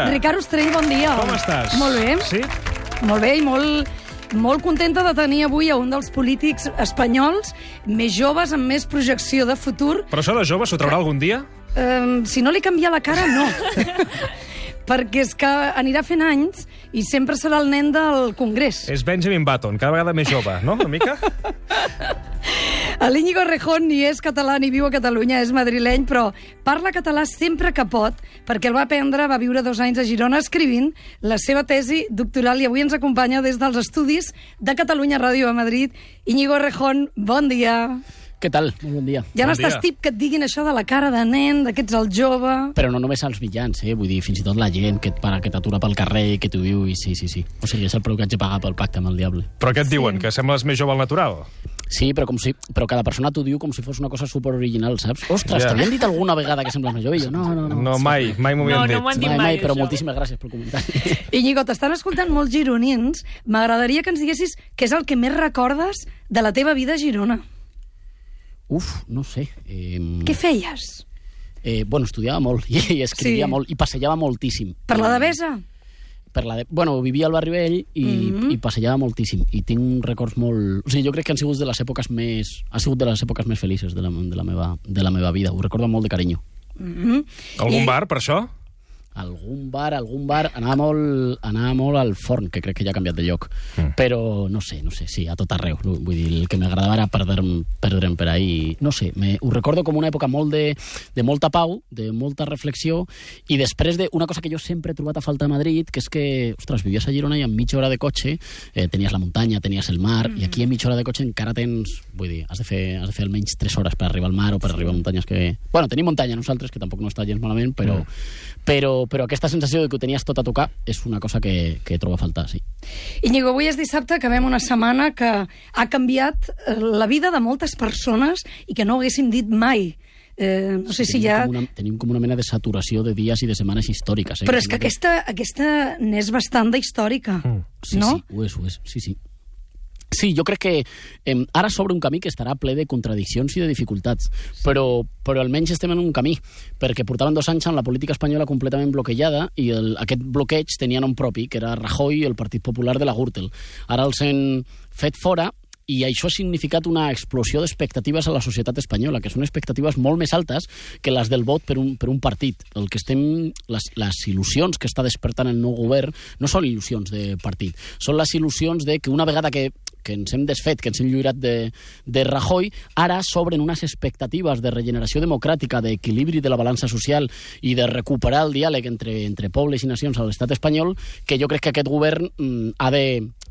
Dia. Ricard Ostrell, bon dia. Com estàs? Molt bé. Sí? Molt bé i molt, molt contenta de tenir avui a un dels polítics espanyols més joves, amb més projecció de futur. Però això de jove s'ho traurà algun dia? Um, si no li canvia la cara, no. Perquè és que anirà fent anys i sempre serà el nen del Congrés. És Benjamin Button, cada vegada més jove, no? Una mica? L'Íñigo Rejón ni és català ni viu a Catalunya, és madrileny, però parla català sempre que pot, perquè el va aprendre, va viure dos anys a Girona escrivint la seva tesi doctoral i avui ens acompanya des dels estudis de Catalunya Ràdio a Madrid. Íñigo Rejón, bon dia. Què tal? Molt bon dia. Ja Bon n'estàs tip que et diguin això de la cara de nen, de que ets el jove... Però no només als mitjans, eh? Vull dir, fins i tot la gent que et para, que t'atura pel carrer, que t'ho diu, i sí, sí, sí. O sigui, és el preu que haig de pagar pel pacte amb el diable. Però què et diuen? Que sembles més jove al natural? Sí, però, com si, però cada persona t'ho diu com si fos una cosa super original, saps? Ostres, yeah. t'havien dit alguna vegada que sembles més jove? Jo, no, no, no. No, mai, mai m'ho havien No, no dit. m'ho han dit Mai, mai, mai, però això. moltíssimes gràcies pel comentari. Íñigo, t'estan escoltant molts gironins. M'agradaria que ens diguessis què és el que més recordes de la teva vida a Girona. Uf, no sé. Eh, Què feies? eh, bueno, estudiava molt i, i escrivia Sí. molt i passejava moltíssim. Per la Devesa? per la de... Bueno, vivia al barri vell i, mm. -hmm. i passejava moltíssim. I tinc records molt... O sigui, jo crec que han sigut de les èpoques més... Ha sigut de les èpoques més felices de la, de la, meva, de la meva vida. Ho recordo molt de carinyo. Mm -hmm. Algun I- bar, per això? Algun bar, algun bar... Anava molt, anava molt al forn, que crec que ja ha canviat de lloc. Mm. Però, no sé, no sé, sí, a tot arreu. Vull dir, el que m'agradava era perdre'm, perdre'm per ahí. No sé, me, ho recordo com una època molt de, de molta pau, de molta reflexió, i després d'una cosa que jo sempre he trobat a falta a Madrid, que és que, ostres, vivies a Girona i en mitja hora de cotxe eh, tenies la muntanya, tenies el mar, mm. i aquí en mitja hora de cotxe encara tens... Vull dir, has de fer, has de fer almenys 3 hores per arribar al mar o per arribar a muntanyes que... Bueno, tenim muntanya nosaltres, que tampoc no està gens malament, però, mm. però, però aquesta sensació de que ho tenies tot a tocar és una cosa que, que trobo a faltar, sí. Íñigo, avui és dissabte, acabem una setmana que ha canviat eh, la vida de moltes persones i que no haguéssim dit mai. Eh, no sé si tenim, ja... com una, tenim com una mena de saturació de dies i de setmanes històriques. Eh? Però és que aquesta, aquesta n'és bastant d'històrica, Sí, no? sí, ho és, ho és, sí, sí. Sí, jo crec que eh, ara s'obre un camí que estarà ple de contradiccions i de dificultats, però, però almenys estem en un camí, perquè portaven dos anys amb la política espanyola completament bloquejada i el, aquest bloqueig tenia nom propi, que era Rajoy i el Partit Popular de la Gürtel. Ara els han fet fora i això ha significat una explosió d'expectatives a la societat espanyola, que són expectatives molt més altes que les del vot per un, per un partit. El que estem, les, les il·lusions que està despertant el nou govern no són il·lusions de partit, són les il·lusions de que una vegada que que ens hem desfet, que ens hem lliurat de, de Rajoy, ara s'obren unes expectatives de regeneració democràtica, d'equilibri de la balança social i de recuperar el diàleg entre, entre pobles i nacions a l'estat espanyol, que jo crec que aquest govern mm, ha de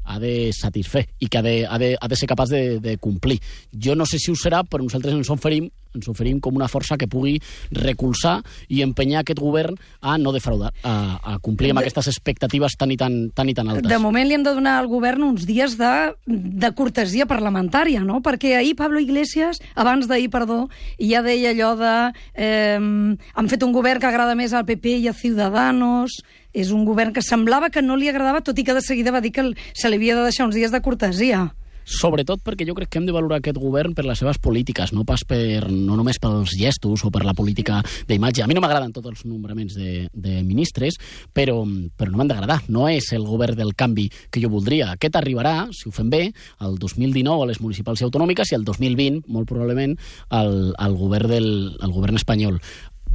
ha de satisfer i que ha de, ha de, ha de ser capaç de, de complir. Jo no sé si ho serà, però nosaltres ens oferim, ens oferim com una força que pugui recolzar i empenyar aquest govern a no defraudar, a, a complir amb aquestes expectatives tan i tan, tan, i tan altes. De moment li hem de donar al govern uns dies de, de cortesia parlamentària, no? Perquè ahir Pablo Iglesias, abans d'ahir, perdó, ja deia allò de... Eh, han fet un govern que agrada més al PP i a Ciudadanos... És un govern que semblava que no li agradava, tot i que de seguida va dir que se li havia de deixar uns dies de cortesia. Sobretot perquè jo crec que hem de valorar aquest govern per les seves polítiques, no pas per, no només pels gestos o per la política d'imatge. A mi no m'agraden tots els nombraments de, de ministres, però, però no m'han d'agradar. No és el govern del canvi que jo voldria. Aquest arribarà, si ho fem bé, el 2019 a les municipals i autonòmiques i el 2020, molt probablement, al, al, govern, del, al govern espanyol.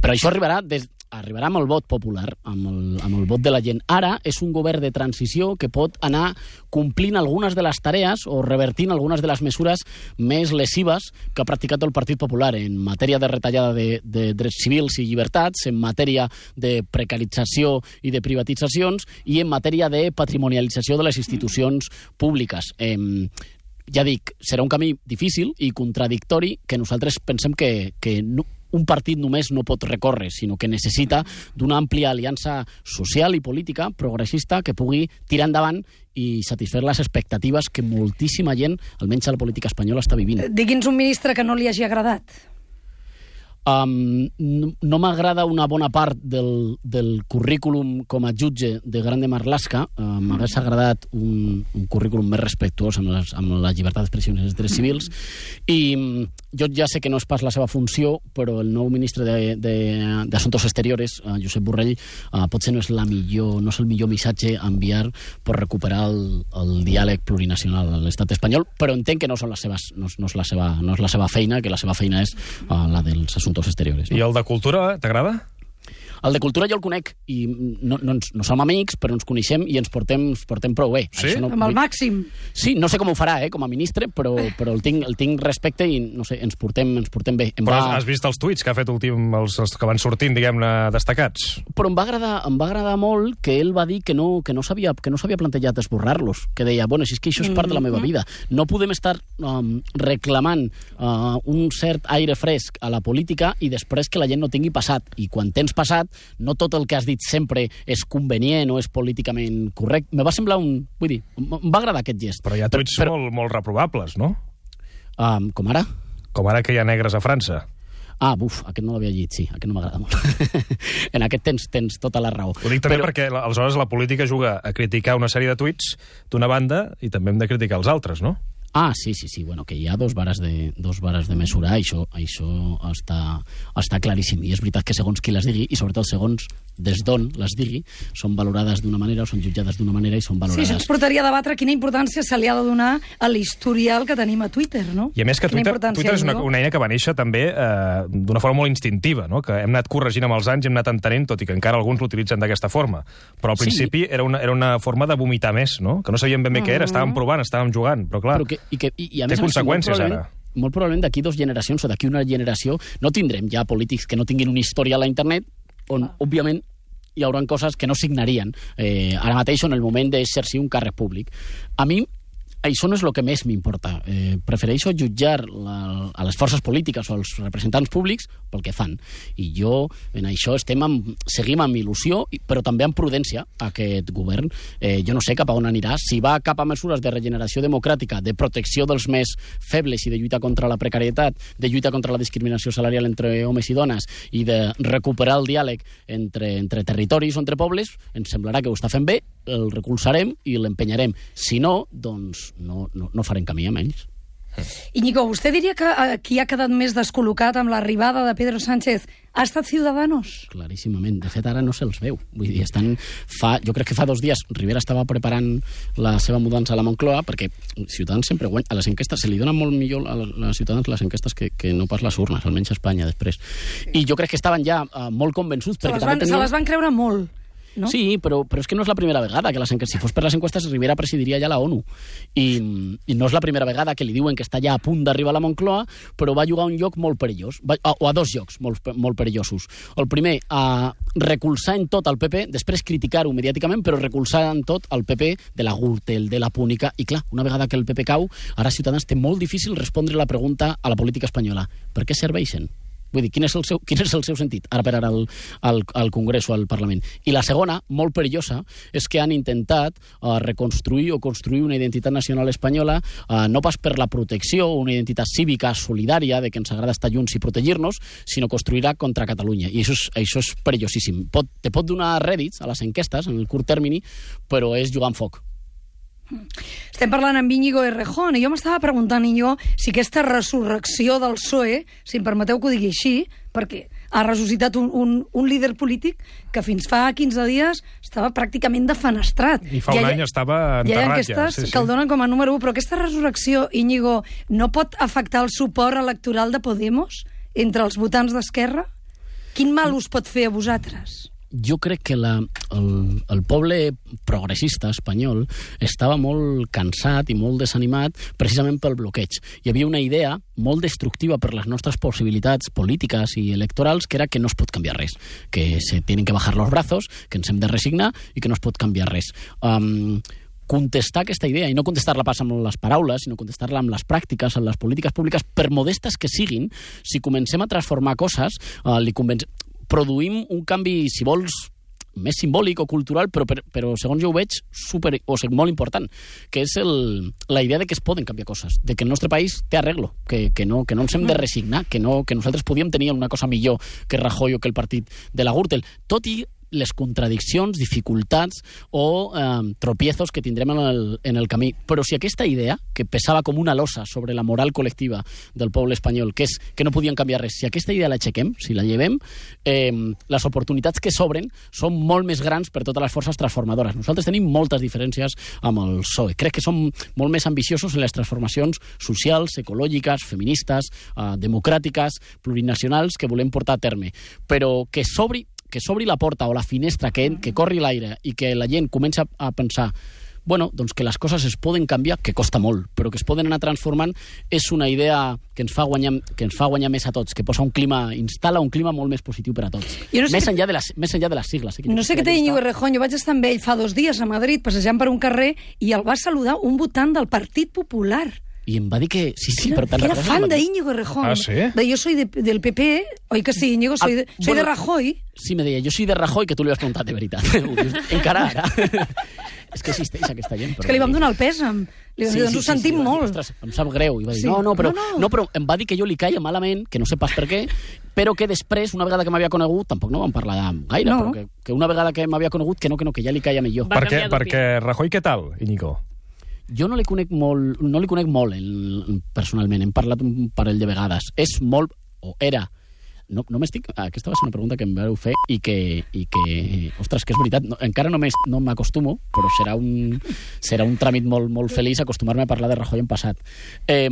Però això arribarà des, arribarà amb el vot popular, amb el, amb el vot de la gent. Ara és un govern de transició que pot anar complint algunes de les tarees o revertint algunes de les mesures més lesives que ha practicat el Partit Popular en matèria de retallada de, de drets civils i llibertats, en matèria de precarització i de privatitzacions i en matèria de patrimonialització de les institucions públiques. Eh, ja dic, serà un camí difícil i contradictori que nosaltres pensem que, que no, un partit només no pot recórrer, sinó que necessita d'una àmplia aliança social i política progressista que pugui tirar endavant i satisfer les expectatives que moltíssima gent, almenys a la política espanyola, està vivint. Digui'ns un ministre que no li hagi agradat. Um, no no m'agrada una bona part del, del currículum com a jutge de Grande Marlaska. M'hagués agradat un, un currículum més respectuós amb, les, amb la llibertat d'expressió i els drets civils. I jo ja sé que no és pas la seva funció, però el nou ministre d'Assumptes Exteriores, uh, Josep Borrell, uh, potser no és, la millor, no és el millor missatge a enviar per recuperar el, el diàleg plurinacional a l'estat espanyol, però entenc que no, són les seves, no, no, és la seva, no és la seva feina, que la seva feina és uh, la dels assumptes exteriores. I No? el de cultura, t'agrada? El de cultura jo el conec, i no, no, ens, no som amics, però ens coneixem i ens portem, ens portem prou bé. Sí? no, Amb el vull- màxim. Sí, no sé com ho farà, eh, com a ministre, però, però el, tinc, el tinc respecte i, no sé, ens portem, ens portem bé. Em Però va... has vist els tuits que ha fet últim, els, els que van sortint, diguem-ne, destacats? però em va agradar, em va agradar molt que ell va dir que no, que no s'havia que no s'havia plantejat esborrar-los, que deia, bueno, si és que això és part de la meva vida. No podem estar um, reclamant uh, un cert aire fresc a la política i després que la gent no tingui passat. I quan tens passat, no tot el que has dit sempre és convenient o és políticament correcte. Me va semblar un... Vull dir, em va agradar aquest gest. Però hi ha tuits però, molt, molt reprovables, no? um, com ara? Com ara que hi ha negres a França. Ah, buf, aquest no l'havia llegit, sí, aquest no m'agrada molt. en aquest tens, tens tota la raó. Ho dic també Però... perquè aleshores la política juga a criticar una sèrie de tuits d'una banda i també hem de criticar els altres, no? Ah, sí, sí, sí, bueno, que hi ha dos vares de, dos vares de mesurar, això, això està, està claríssim. I és veritat que segons qui les digui, i sobretot segons des d'on les digui, són valorades d'una manera o són jutjades d'una manera i són Sí, valorades... això ens portaria a debatre quina importància se li ha de donar a l'historial que tenim a Twitter, no? I a més que Quina Twitter, Twitter és una, una eina que va néixer també eh, d'una forma molt instintiva, no? que hem anat corregint amb els anys i hem anat entenent, tot i que encara alguns l'utilitzen d'aquesta forma. Però al Sí. principi era, una, era una forma de vomitar més, no? que no sabíem ben bé què era, estàvem provant, estàvem jugant, però clar, Però que, i, que, i, i a té més, a més, conseqüències, molt ara. Molt probablement d'aquí dues generacions o d'aquí una generació no tindrem ja polítics que no tinguin un historial a internet on, òbviament, hi haurà coses que no signarien eh, ara mateix en el moment d'exercir un càrrec públic. A mi això no és el que més m'importa. Eh, prefereixo jutjar la, a les forces polítiques o als representants públics pel que fan. I jo en això estem amb, seguim amb il·lusió, però també amb prudència aquest govern. Eh, jo no sé cap a on anirà. Si va cap a mesures de regeneració democràtica, de protecció dels més febles i de lluita contra la precarietat, de lluita contra la discriminació salarial entre homes i dones i de recuperar el diàleg entre, entre territoris o entre pobles, ens semblarà que ho està fent bé, el recolzarem i l'empenyarem. Si no, doncs no, no, no farem camí amb ells. Íñigo, vostè diria que eh, qui ha quedat més descol·locat amb l'arribada de Pedro Sánchez ha estat Ciudadanos? Claríssimament. De fet, ara no se'ls veu. Vull dir, estan... Fa, jo crec que fa dos dies Rivera estava preparant la seva mudança a la Moncloa perquè Ciutadans sempre guanya. A les enquestes se li donen molt millor a les Ciutadans les enquestes que, que no pas les urnes, almenys a Espanya després. I jo crec que estaven ja uh, molt convençuts Se les, van, se tenien... les van creure molt, no? Sí, però, però és que no és la primera vegada que les enquestes... Si fos per les enquestes, Rivera presidiria ja la ONU. I, I no és la primera vegada que li diuen que està ja a punt d'arribar a la Moncloa, però va jugar a un lloc molt perillós, va, a, o a dos llocs molt, molt perillosos. El primer, a recolzar en tot el PP, després criticar-ho mediàticament, però recolzar en tot el PP de la Gürtel, de la Púnica. I clar, una vegada que el PP cau, ara Ciutadans té molt difícil respondre la pregunta a la política espanyola. Per què serveixen? Vull dir, quin és el seu, quin és el seu sentit ara per ara al, al, al Congrés o al Parlament? I la segona, molt perillosa, és que han intentat uh, reconstruir o construir una identitat nacional espanyola uh, no pas per la protecció, una identitat cívica solidària de que ens agrada estar junts i protegir-nos, sinó construirà contra Catalunya. I això és, això és perillosíssim. Pot, te pot donar rèdits a les enquestes en el curt termini, però és jugar amb foc. Estem parlant amb Íñigo Errejón i jo m'estava preguntant, Íñigo, si aquesta resurrecció del PSOE, si em permeteu que ho digui així, perquè ha ressuscitat un, un, un líder polític que fins fa 15 dies estava pràcticament defenestrat. I fa un ha- any estava Hi ha enterrat ja, sí, sí. que el donen com a número 1, però aquesta resurrecció, Íñigo, no pot afectar el suport electoral de Podemos entre els votants d'Esquerra? Quin mal us pot fer a vosaltres? Jo crec que la, el, el poble progressista espanyol estava molt cansat i molt desanimat precisament pel bloqueig. Hi havia una idea molt destructiva per les nostres possibilitats polítiques i electorals que era que no es pot canviar res, que se tienen que bajar los brazos, que ens hem de resignar i que no es pot canviar res. Um, contestar aquesta idea, i no contestar-la pas amb les paraules, sinó contestar-la amb les pràctiques, amb les polítiques públiques, per modestes que siguin, si comencem a transformar coses, uh, li convenc... produïm un canvi, si vols, més simbòlic o cultural, però, però, però segons jo ho veig, super, o sigui, molt important, que és el, la idea de que es poden canviar coses, de que el nostre país té arreglo, que, que, no, que no ens hem de resignar, que, no, que nosaltres podíem tenir una cosa millor que Rajoy o que el partit de la Gürtel, tot i les contradiccions, dificultats o eh, tropiezos que tindrem en el, en el camí. Però si aquesta idea, que pesava com una losa sobre la moral col·lectiva del poble espanyol, que és que no podien canviar res, si aquesta idea l'aixequem, si la llevem, eh, les oportunitats que s'obren són molt més grans per totes les forces transformadores. Nosaltres tenim moltes diferències amb el PSOE. Crec que som molt més ambiciosos en les transformacions socials, ecològiques, feministes, eh, democràtiques, plurinacionals que volem portar a terme. Però que s'obri que s'obri la porta o la finestra, que, que corri l'aire i que la gent comença a pensar bueno, doncs que les coses es poden canviar, que costa molt, però que es poden anar transformant, és una idea que ens fa guanyar, que ens fa guanyar més a tots, que posa un clima, instal·la un clima molt més positiu per a tots. Jo no sé més, que- enllà de les, més enllà de les sigles. Eh, No sé què té Íñigo Errejón, jo vaig estar amb ell fa dos dies a Madrid, passejant per un carrer, i el va saludar un votant del Partit Popular. I em va dir que... Sí, sí, Era, però te'n que era fan d'Íñigo Errejón. Ah, sí? De yo soy de, del PP, oi que sí, Íñigo? Soy, Ah, de, soy bueno, de Rajoy. Sí, me deia, jo soy de Rajoy, que tu li vas preguntar de veritat. Encara ara. és que existeix aquesta gent. És que li vam donar el pèsam. Li vam dir, doncs ho sentim va dir, molt. Ostres, em sap greu. I va dir, Sí. no, no, però, No, no, no. però em va dir que jo li caia malament, que no sé pas per què, però que després, una vegada que m'havia conegut, tampoc no vam parlar gaire, No. però que, que una vegada que m'havia conegut, que no, que no, que ja li caia millor. Va Perquè, perquè Rajoy, què tal, Íñigo? Jo no li conec molt, no li conec molt el, personalment, hem parlat un parell de vegades. És molt, o era, no, no m'estic... Aquesta va ser una pregunta que em vau fer i que, i que ostres, que és veritat, no, encara no m'es- no m'acostumo, però serà un, serà un tràmit molt, molt feliç acostumar-me a parlar de Rajoy en passat. Eh,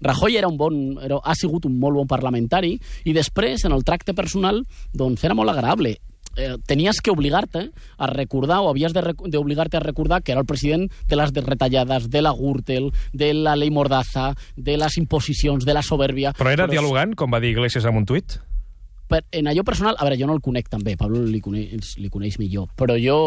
Rajoy era un bon, era, ha sigut un molt bon parlamentari i després, en el tracte personal, doncs era molt agradable eh, tenies que obligar-te a recordar o havies de rec- d'obligar-te a recordar que era el president de les retallades, de la Gürtel, de la llei Mordaza, de les imposicions, de la soberbia... Però era dialogant, com va dir Iglesias en un tuit? Per, en allò personal, a veure, jo no el conec també, Pablo li coneix, li coneix millor, però jo...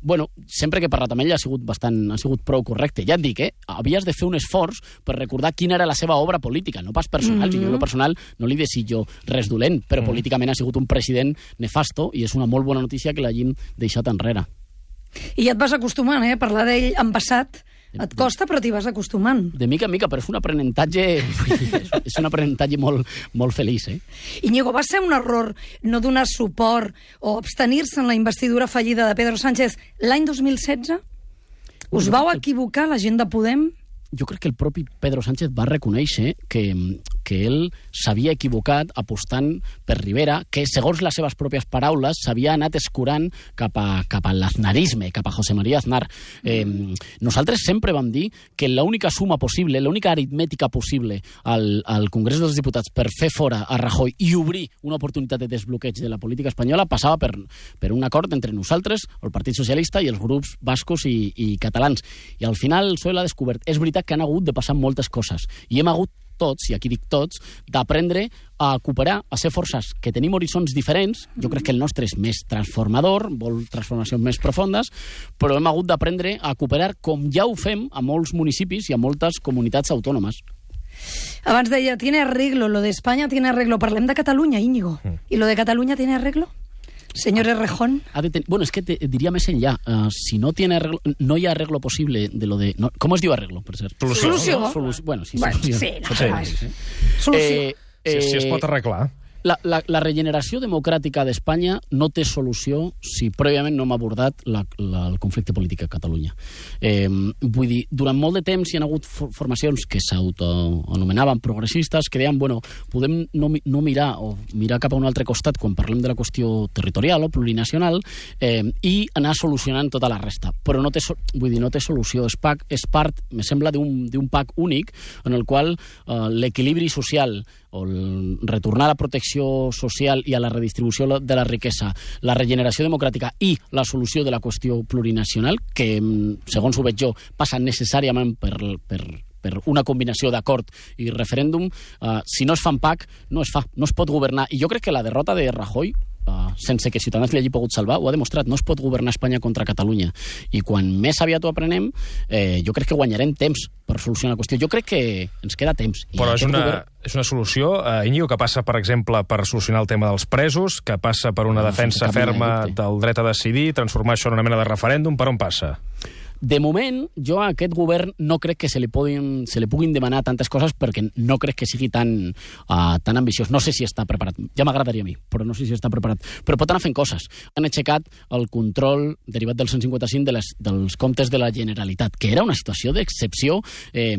Bueno, sempre que he parlat amb ell ha sigut bastant, ha sigut prou correcte. Ja et dic, eh? Havies de fer un esforç per recordar quina era la seva obra política, no pas personal. Mm -hmm. Jo, en lo personal, no li desitjo res dolent, però mm. políticament ha sigut un president nefasto i és una molt bona notícia que l'hagin deixat enrere. I ja et vas acostumant, eh? a Parlar d'ell en passat. Et costa, però t'hi vas acostumant. De mica en mica, però és un aprenentatge, és un aprenentatge molt, molt feliç, eh? Íñigo, va ser un error no donar suport o abstenir-se en la investidura fallida de Pedro Sánchez l'any 2016? Us vau equivocar, la gent de Podem? jo crec que el propi Pedro Sánchez va reconèixer que, que ell s'havia equivocat apostant per Rivera, que segons les seves pròpies paraules s'havia anat escurant cap, a, cap a l'aznarisme, cap a José María Aznar. Eh, nosaltres sempre vam dir que l'única suma possible, l'única aritmètica possible al, al Congrés dels Diputats per fer fora a Rajoy i obrir una oportunitat de desbloqueig de la política espanyola passava per, per un acord entre nosaltres, el Partit Socialista i els grups bascos i, i catalans. I al final el PSOE l'ha descobert. És veritat que han hagut de passar moltes coses i hem hagut tots, i aquí dic tots, d'aprendre a cooperar, a ser forces que tenim horitzons diferents. Jo crec que el nostre és més transformador, vol transformacions més profundes, però hem hagut d'aprendre a cooperar com ja ho fem a molts municipis i a moltes comunitats autònomes. Abans deia, tiene arreglo, lo de España tiene arreglo. Parlem de Catalunya, Íñigo. ¿Y lo de Catalunya tiene arreglo? Señor Errejón. De ten... Bueno, es que te diria més enllà. Uh, si no tiene arreglo, no hi ha arreglo possible de lo de... No, com es diu arreglo, per cert? Solució. Solució. No? Solució. Bueno, sí, Bueno, solució. sí, sí, sí. Solució. Si, si es pot arreglar. La, la, la regeneració democràtica d'Espanya no té solució si prèviament no hem abordat la, la, el conflicte polític a Catalunya. Eh, vull dir, durant molt de temps hi ha hagut for formacions que s'autoanomenaven progressistes que deien, bueno, podem no, no mirar o mirar cap a un altre costat quan parlem de la qüestió territorial o plurinacional eh, i anar solucionant tota la resta. Però no té, vull dir, no té solució. És, pac, és part, me sembla, d'un pack únic en el qual eh, l'equilibri social o el retornar a la protecció social i a la redistribució de la riquesa, la regeneració democràtica i la solució de la qüestió plurinacional, que, mm, segons ho veig jo, passa necessàriament per, per, per una combinació d'acord i referèndum, eh, si no es fa en PAC, no es fa, no es pot governar. I jo crec que la derrota de Rajoy uh, sense que Ciutadans li hagi pogut salvar, ho ha demostrat. No es pot governar Espanya contra Catalunya. I quan més aviat ho aprenem, eh, jo crec que guanyarem temps per solucionar la qüestió. Jo crec que ens queda temps. I Però és una, govern- és una solució, eh, Íñigo, que passa, per exemple, per solucionar el tema dels presos, que passa per una No, defensa ferma del dret a decidir, transformar això en una mena de referèndum, per on passa? De moment, jo a aquest govern no crec que se li, puguin, se li puguin demanar tantes coses perquè no crec que sigui tan, uh, tan ambiciós. No sé si està preparat. Ja m'agradaria a mi, però no sé si està preparat. Però pot anar fent coses. Han aixecat el control derivat del 155 de les, dels comptes de la Generalitat, que era una situació d'excepció eh,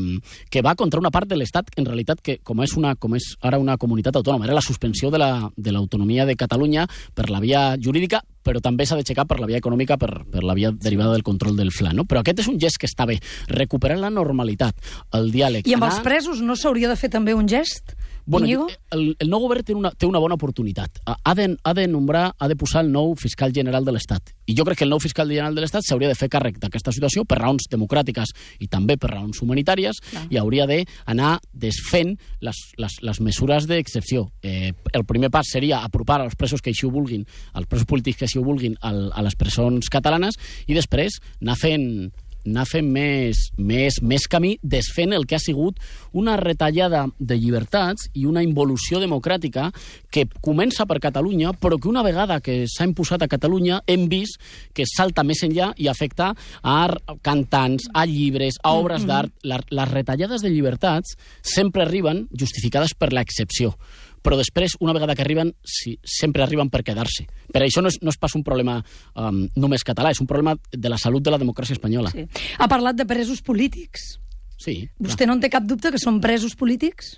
que va contra una part de l'Estat, en realitat, que com és, una, com és ara una comunitat autònoma, era la suspensió de la- l'autonomia de, de Catalunya per la via jurídica, però també s'ha d'aixecar per la via econòmica, per, per la via derivada del control del FLA. No? Però aquest és un gest que està bé. Recuperar la normalitat, el diàleg. I amb anar- els presos no s'hauria de fer també un gest? Bueno, jo- el, el nou govern té una, té una bona oportunitat. Ha- de, ha de nombrar, ha de posar el nou fiscal general de l'Estat. I jo crec que el nou fiscal general de l'Estat s'hauria de fer càrrec d'aquesta situació per raons democràtiques i també per raons humanitàries Clar. i hauria d'anar desfent les, les, les mesures d'excepció. Eh, el primer pas seria apropar als presos que així ho vulguin, als presos polítics que així ho vulguin, al, a les presons catalanes i després anar fent anar fent més, més, més camí desfent el que ha sigut una retallada de llibertats i una involució democràtica que comença per Catalunya, però que una vegada que s'ha imposat a Catalunya hem vist que salta més enllà i afecta a cantants, a llibres, a obres d'art. La- Les retallades de llibertats sempre arriben justificades per l'excepció però després, una vegada que arriben, sí, sempre arriben per quedar-se. Per això no és, no és pas un problema um, només català, és un problema de la salut de la democràcia espanyola. Sí. Ha parlat de presos polítics. Sí. Vostè no en té cap dubte que són presos polítics?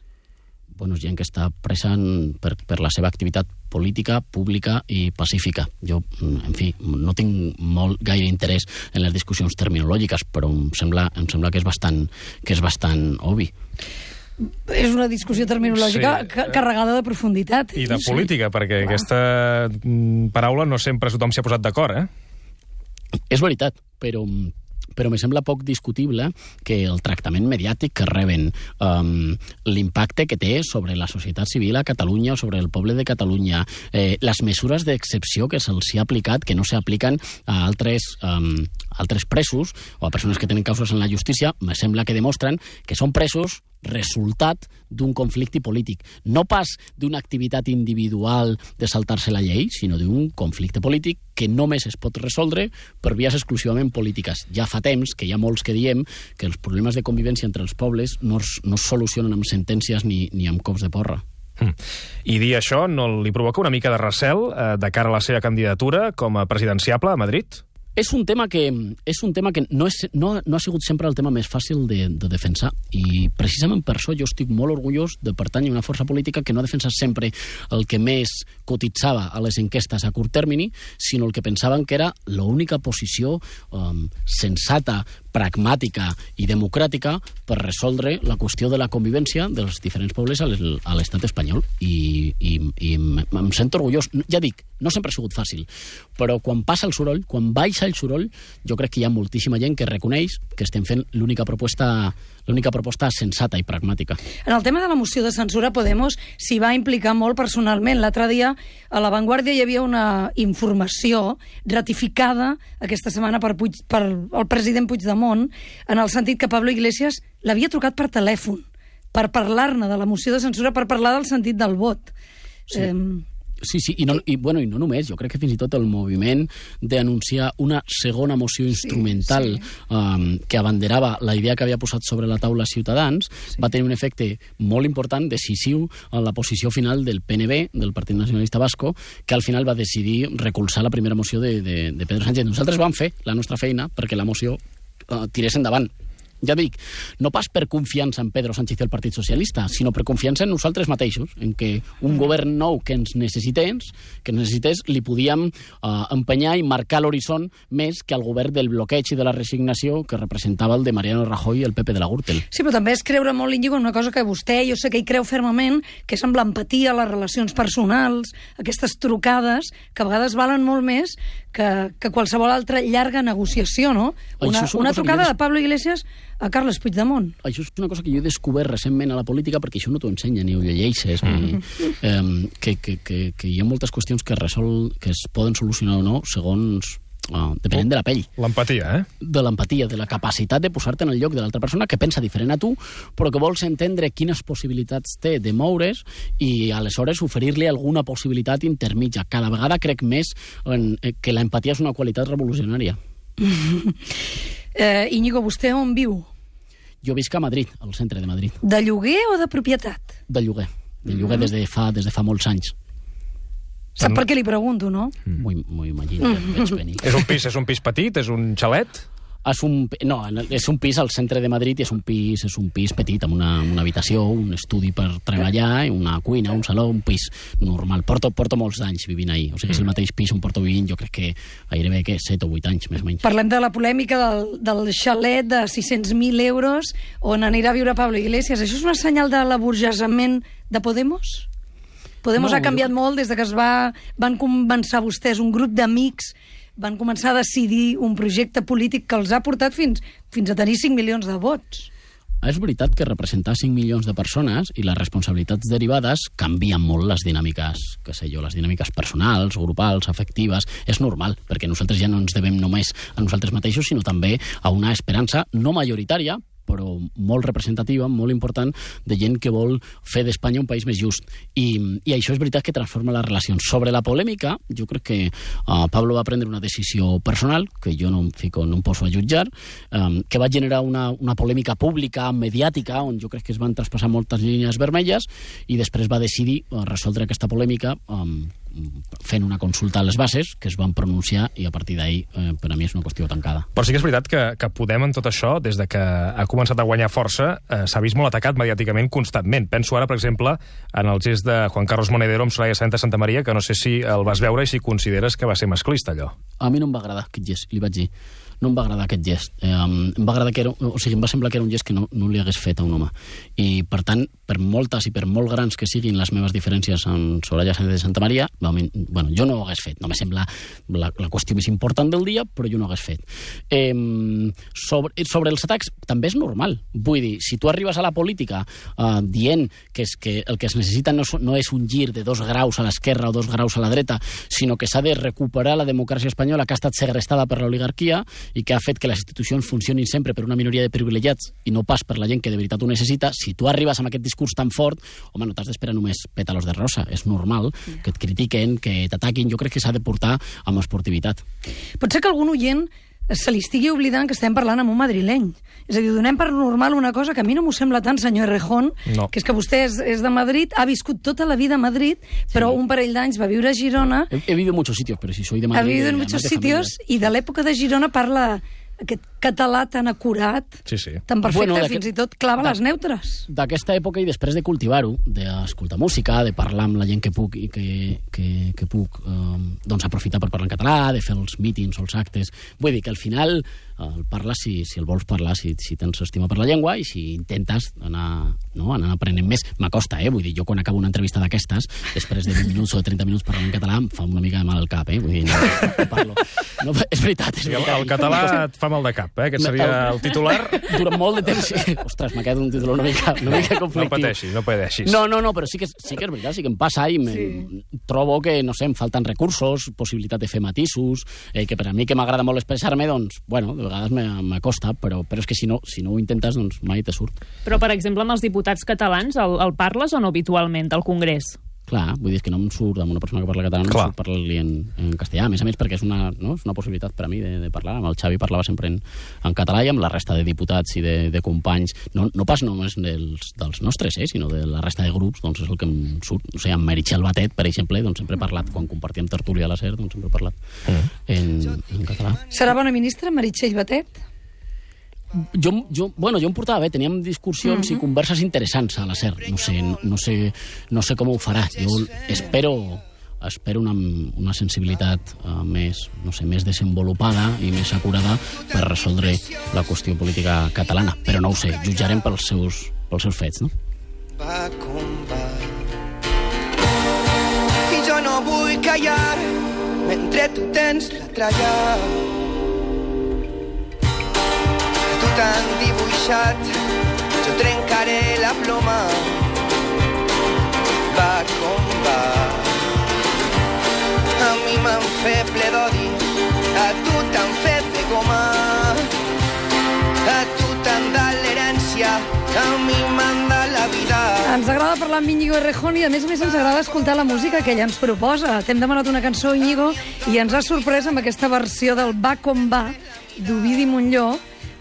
Bueno, gent que està presa en, per, per la seva activitat política, pública i pacífica. Jo, mm, en fi, no tinc molt gaire interès en les discussions terminològiques, però em sembla, em sembla que és bastant, que és bastant obvi. És una discussió terminològica Sí. ca- carregada de profunditat. I de política, perquè aquesta mm, paraula no sempre tothom s'hi ha posat d'acord, eh? És veritat, però però me sembla poc discutible que el tractament mediàtic que reben, um, l'impacte que té sobre la societat civil a Catalunya o sobre el poble de Catalunya, eh, les mesures d'excepció que se'ls ha aplicat, que no s'apliquen a altres, um, altres presos o a persones que tenen causes en la justícia, me sembla que demostren que són presos resultat d'un conflicte polític. No pas d'una activitat individual de saltar-se la llei, sinó d'un conflicte polític que només es pot resoldre per vies exclusivament polítiques. Ja fa temps que hi ha molts que diem que els problemes de convivència entre els pobles no es, no es solucionen amb sentències ni, ni amb cops de porra. Mm. I dir això no li provoca una mica de recel eh, de cara a la seva candidatura com a presidenciable a Madrid? És un tema que, és un tema que no, és, no, no ha sigut sempre el tema més fàcil de, de defensar. I precisament per això jo estic molt orgullós de pertànyer a una força política que no ha defensat sempre el que més cotitzava a les enquestes a curt termini, sinó el que pensaven que era l'única posició um, sensata, pragmàtica i democràtica per resoldre la qüestió de la convivència dels diferents pobles a l'es- a l'estat espanyol. I, i, i em sento orgullós. Ja dic, no sempre ha sigut fàcil, però quan passa el soroll, quan baixa el soroll, jo crec que hi ha moltíssima gent que reconeix que estem fent l'única proposta l'única proposta sensata i pragmàtica. En el tema de la moció de censura, Podemos s'hi va implicar molt personalment. L'altre dia, a La Vanguardia, hi havia una informació ratificada aquesta setmana per, Puig, per el president Puigdemont, en el sentit que Pablo Iglesias l'havia trucat per telèfon per parlar-ne de la moció de censura, per parlar del sentit del vot. Sí. Eh, Sí, sí, i no, i, bueno, i no només, jo crec que fins i tot el moviment d'anunciar una segona moció instrumental sí. Um, que abanderava la idea que havia posat sobre la taula Ciutadans va tenir un efecte molt important, decisiu, en la posició final del PNB, del Partit Nacionalista Basco, que al final va decidir recolzar la primera moció de, de, de Pedro Sánchez. Nosaltres vam fer la nostra feina perquè la moció uh, tirés endavant. Ja dic, no pas per confiança en Pedro Sánchez i el Partit Socialista, sinó per confiança en nosaltres mateixos, en que un govern nou que ens necessités, que necessités, li podíem uh, empenyar i marcar l'horitzó més que el govern del bloqueig i de la resignació que representava el de Mariano Rajoy i el PP de la Gürtel. Sí, però també és creure molt, Íñigo, en una cosa que vostè, jo sé que hi creu fermament, que és amb l'empatia, les relacions personals, aquestes trucades, que a vegades valen molt més que, que qualsevol altra llarga negociació, no? Una, és una una trucada jo de Pablo Iglesias a Carles Puigdemont. Això és una cosa que jo he descobert recentment a la política perquè això no t'ho ensenya ni ho llegeixes. Mm. Ni, eh, que, que, que, que hi ha moltes qüestions que, resol, que es poden solucionar o no segons uh, depenent de la pell L'empatia, eh? de l'empatia, de la capacitat de posar-te en el lloc de l'altra persona que pensa diferent a tu, però que vols entendre quines possibilitats té de moure's i aleshores oferir-li alguna possibilitat intermitja. Cada vegada crec més en, eh, que l'empatia és una qualitat revolucionària. Eh, Íñigo, vostè on viu? Jo visc a Madrid, al centre de Madrid, De lloguer o de propietat? de lloguer. De lloguer des, de fa, des de fa molts anys. Sap per què li pregunto, no? M'ho m'ho imagino, mm. veig venir. És un pis, és un pis petit? És un xalet? És un, no, és un pis al centre de Madrid i és un pis, és un pis petit amb una, una habitació, un estudi per treballar, una cuina, un saló, un pis normal. Porto, porto molts anys vivint ahí. O sigui, és el mateix pis on porto vivint, jo crec que gairebé que 7 o 8 anys, més o menys. Parlem de la polèmica del, del xalet de 600.000 euros on anirà a viure Pablo Iglesias. Això és una senyal de l'aburgesament de Podemos? Podemos No, ha canviat jo- molt des de que es va, van començar vostès, un grup d'amics, van començar a decidir un projecte polític que els ha portat fins, fins a tenir 5 milions de vots. És veritat que representar 5 milions de persones i les responsabilitats derivades canvien molt les dinàmiques, que sé jo, les dinàmiques personals, grupals, afectives. És normal, perquè nosaltres ja no ens devem només a nosaltres mateixos, sinó també a una esperança no majoritària, però molt representativa, molt important, de gent que vol fer d'Espanya un país més just. I, I això és veritat que transforma les relacions. Sobre la polèmica, jo crec que uh, Pablo va prendre una decisió personal, que jo no em fico, no em poso a jutjar, um, que va generar una, una polèmica pública, mediàtica, on jo crec que es van traspassar moltes línies vermelles, i després va decidir uh, resoldre aquesta polèmica um, fent una consulta a les bases, que es van pronunciar, i a partir d'ahir, eh, per a mi és una qüestió tancada. Però sí que és veritat que, que Podem en tot això, des de que ha començat a guanyar força, eh, s'ha vist molt atacat mediàticament constantment. Penso ara, per exemple, en el gest de Juan Carlos Monedero amb Soraya Santa Santa Maria, que no sé si el vas veure i si consideres que va ser masclista, allò. A mi no em va agradar aquest gest, li vaig dir. No em va agradar aquest gest. Eh, em va agradar que era, o sigui, em va semblar que era un gest que no, no li hagués fet a un home. I, per tant, per moltes i per molt grans que siguin les meves diferències amb Soraya Sánchez de Santa Maria, bueno, jo no ho hagués fet. No me sembla la, la qüestió més important del dia, però jo no ho hagués fet. Eh, sobre, sobre els atacs, també és normal. Vull dir, si tu arribes a la política eh, dient que, és que el que es necessita no, no és un gir de dos graus a l'esquerra o dos graus a la dreta, sinó que s'ha de recuperar la democràcia espanyola que ha estat segrestada per l'oligarquia i que ha fet que les institucions funcionin sempre per una minoria de privilegiats i no pas per la gent que de veritat ho necessita, si tu arribes amb aquest discurs tan fort, home, no t'has d'esperar només pétalos de rosa. És normal que et critiquen, que t'ataquin. Jo crec que s'ha de portar amb esportivitat. Pot ser que algun oient se li estigui oblidant que estem parlant amb un madrileny. És a dir, donem per normal una cosa que a mi no m'ho sembla tant, senyor Rejón, No. que és que vostè és, és de Madrid, ha viscut tota la vida a Madrid, però un parell d'anys va viure a Girona, He, he vivido en muchos sitios, pero si soy de Madrid... ha vivido en muchos sitios, familia- i de l'època de Girona parla aquest català tan acurat, Sí, sí. tan perfecte, Bueno, fins i tot clava de- les neutres. d'aquesta època i després de cultivar-ho, d'escoltar música, de parlar amb la gent que puc i que, que, que puc eh, doncs aprofitar per parlar en català, de fer els mítings o els actes. Vull dir que al final eh, el parles si, si el vols parlar, si, si tens estima per la llengua i si intentes anar, no, anar aprenent més. M'acosta, eh? Vull dir, jo quan acabo una entrevista d'aquestes, després de 20 minuts o de 30 minuts parlant en català, em fa una mica de mal al cap, eh? Vull dir, no, no parlo. No, és veritat, és Sí, el, veritat. el català et fa mal de cap, eh? Aquest seria el titular. Durant molt de temps... Sí. Ostres, m'ha quedat un titular una mica, una mica No conflictiu. pateixis, no pateixis. No, no, no, però sí que, sí que és veritat, sí que em passa i me, Sí. trobo que, no sé, em falten recursos, possibilitat de fer matisos, eh, que per a mi que m'agrada molt expressar-me, doncs, bueno, de vegades me- m'acosta, però, però és que si no, si no ho intentes, doncs mai te surt. Però, per exemple, amb els diputats catalans, el, el parles o no habitualment al Congrés? Clar, vull dir que no em surt amb una persona que parla català, no em Clar. surt parlar-li en, en castellà, a més a més perquè és una, no? és una possibilitat per a mi de, de parlar, amb el Xavi parlava sempre en, en català i amb la resta de diputats i de, de companys, no, no pas només dels, dels nostres, eh, sinó de la resta de grups, doncs és el que em surt, o sigui, amb Meritxell Batet, per exemple, doncs sempre he parlat, quan compartíem tertúlia a la SER, doncs sempre he parlat en, en català. Serà bona ministra, Meritxell Batet? Jo, jo, bueno, jo em portava bé, teníem discussions i converses interessants a la SER. No sé, no, no sé, no sé com ho farà. Jo espero espero una, una sensibilitat uh, més, no sé, més desenvolupada i més acurada per resoldre la qüestió política catalana. Però no ho sé, jutjarem pels seus, pels seus fets, no? va com va. I jo no vull callar mentre tu tens la tralla. Tu t'han dibuixat, jo trencaré la ploma. Va com va. A mi m'han fet ple d'odi, a tu t'han fet de goma. A tu t'han dat l'herència, a mi m'han dat la vida. Ens agrada parlar amb Íñigo Errejón i a més a més ens agrada escoltar la música que ell ens proposa. T'hem demanat una cançó, Íñigo, i ens ha sorprès amb aquesta versió del Va com va, d'Ovidi Montlló,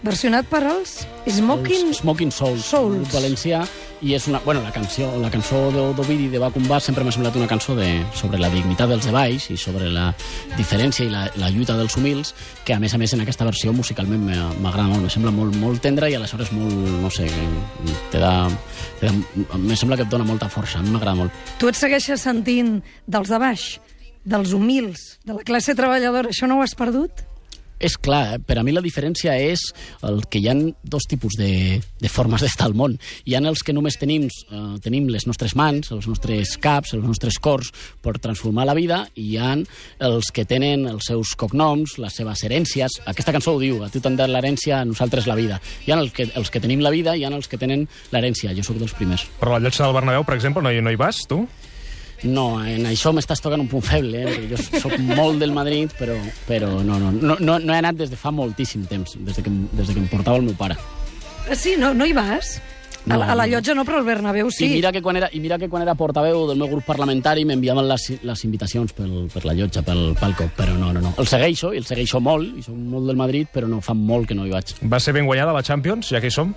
versionat per els Smoking... Els Smoking Souls, Souls. grup valencià, i és una... Bueno, la canció, la cançó d'O- d'Ovidi de va sempre m'ha semblat una cançó de, sobre la dignitat dels de baix i sobre la diferència i la, la lluita dels humils, que a més a més en aquesta versió musicalment m'agrada molt, me sembla molt, molt tendra i aleshores molt, no sé, te da, te da, me sembla que et dona molta força, a mi m'agrada molt. Tu et segueixes sentint dels de baix, dels humils, de la classe treballadora. Això no ho has perdut? És clar, per a mi la diferència és el que hi han dos tipus de, de formes d'estar al món. Hi han els que només tenim, eh, tenim les nostres mans, els nostres caps, els nostres cors per transformar la vida, i hi han els que tenen els seus cognoms, les seves herències. Aquesta cançó ho diu, a tu t'han dat l'herència, a nosaltres la vida. Hi ha els que, els que tenim la vida, i hi ha els que tenen l'herència. Jo sóc dels primers. Però la llotja del Bernabéu, per exemple, no hi, no hi vas, tu? No, en això m'estàs tocant un punt feble, eh? perquè jo sóc molt del Madrid, però, però no, no, no, no, no he anat des de fa moltíssim temps, des de que, des de que em portava el meu pare. Ah, Sí, no, no hi vas? A, la- a la No. llotja no, però al Bernabéu sí. I mira que quan era, i mira que quan era portaveu del meu grup parlamentari m'enviaven les, les invitacions pel, per la llotja, pel palco, però no, no, no. El segueixo, i el segueixo molt, i soc molt del Madrid, però no fa molt que no hi vaig. Va ser ben guanyada la Champions, ja que hi som?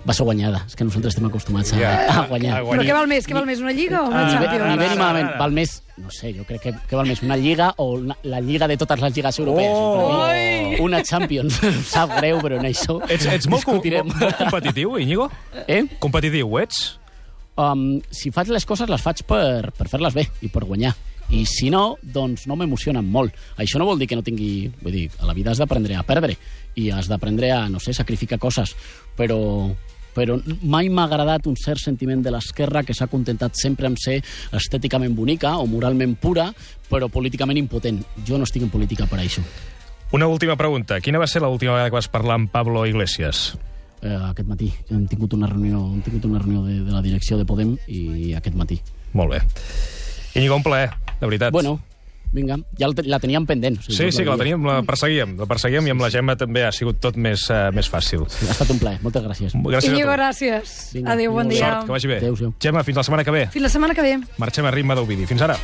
Va ser guanyada, és que nosaltres estem acostumats a, a guanyar. a Però què val més? Què val més, una lliga o una Ah, Ni bé, Champions? ni bé ni malament. Val més, no sé, jo crec que, que val més una lliga o una, la lliga de totes les lligues europees. Oh! Mi, Una Champions. Em Sap greu, però en això Ets, ets molt, discutirem. molt, molt competitiu, Íñigo? Eh? Competitiu, ho ets? Um, si faig les coses, les faig per, per fer-les bé i per guanyar. I si no, doncs no m'emocionen molt. Això no vol dir que no tingui... Vull dir, a la vida has d'aprendre a perdre i has d'aprendre a, no sé, sacrificar coses, però però mai m'ha agradat un cert sentiment de l'esquerra que s'ha contentat sempre amb ser estèticament bonica o moralment pura, però políticament impotent. Jo no estic en política per això. Una última pregunta. Quina va ser l'última vegada que vas parlar amb Pablo Iglesias? Eh, aquest matí hem tingut una reunió, hem tingut una reunió de, de la direcció de Podem i aquest matí. Molt bé. Íñigo, un plaer, de veritat. Bueno, vinga, ja la, teníem pendent. O sigui, Sí, sí, que la teníem, la perseguíem, la perseguíem i amb la Gemma també ha sigut tot més, uh, més fàcil. Ha estat un plaer, moltes gràcies. Gràcies tu. gràcies. Vinga, Adéu, bon dia. Sort, que vagi bé. Adéu-siau. Gemma, fins la setmana que ve. Fins la setmana que ve. Marxem a ritme d'Ovidi. Fins ara.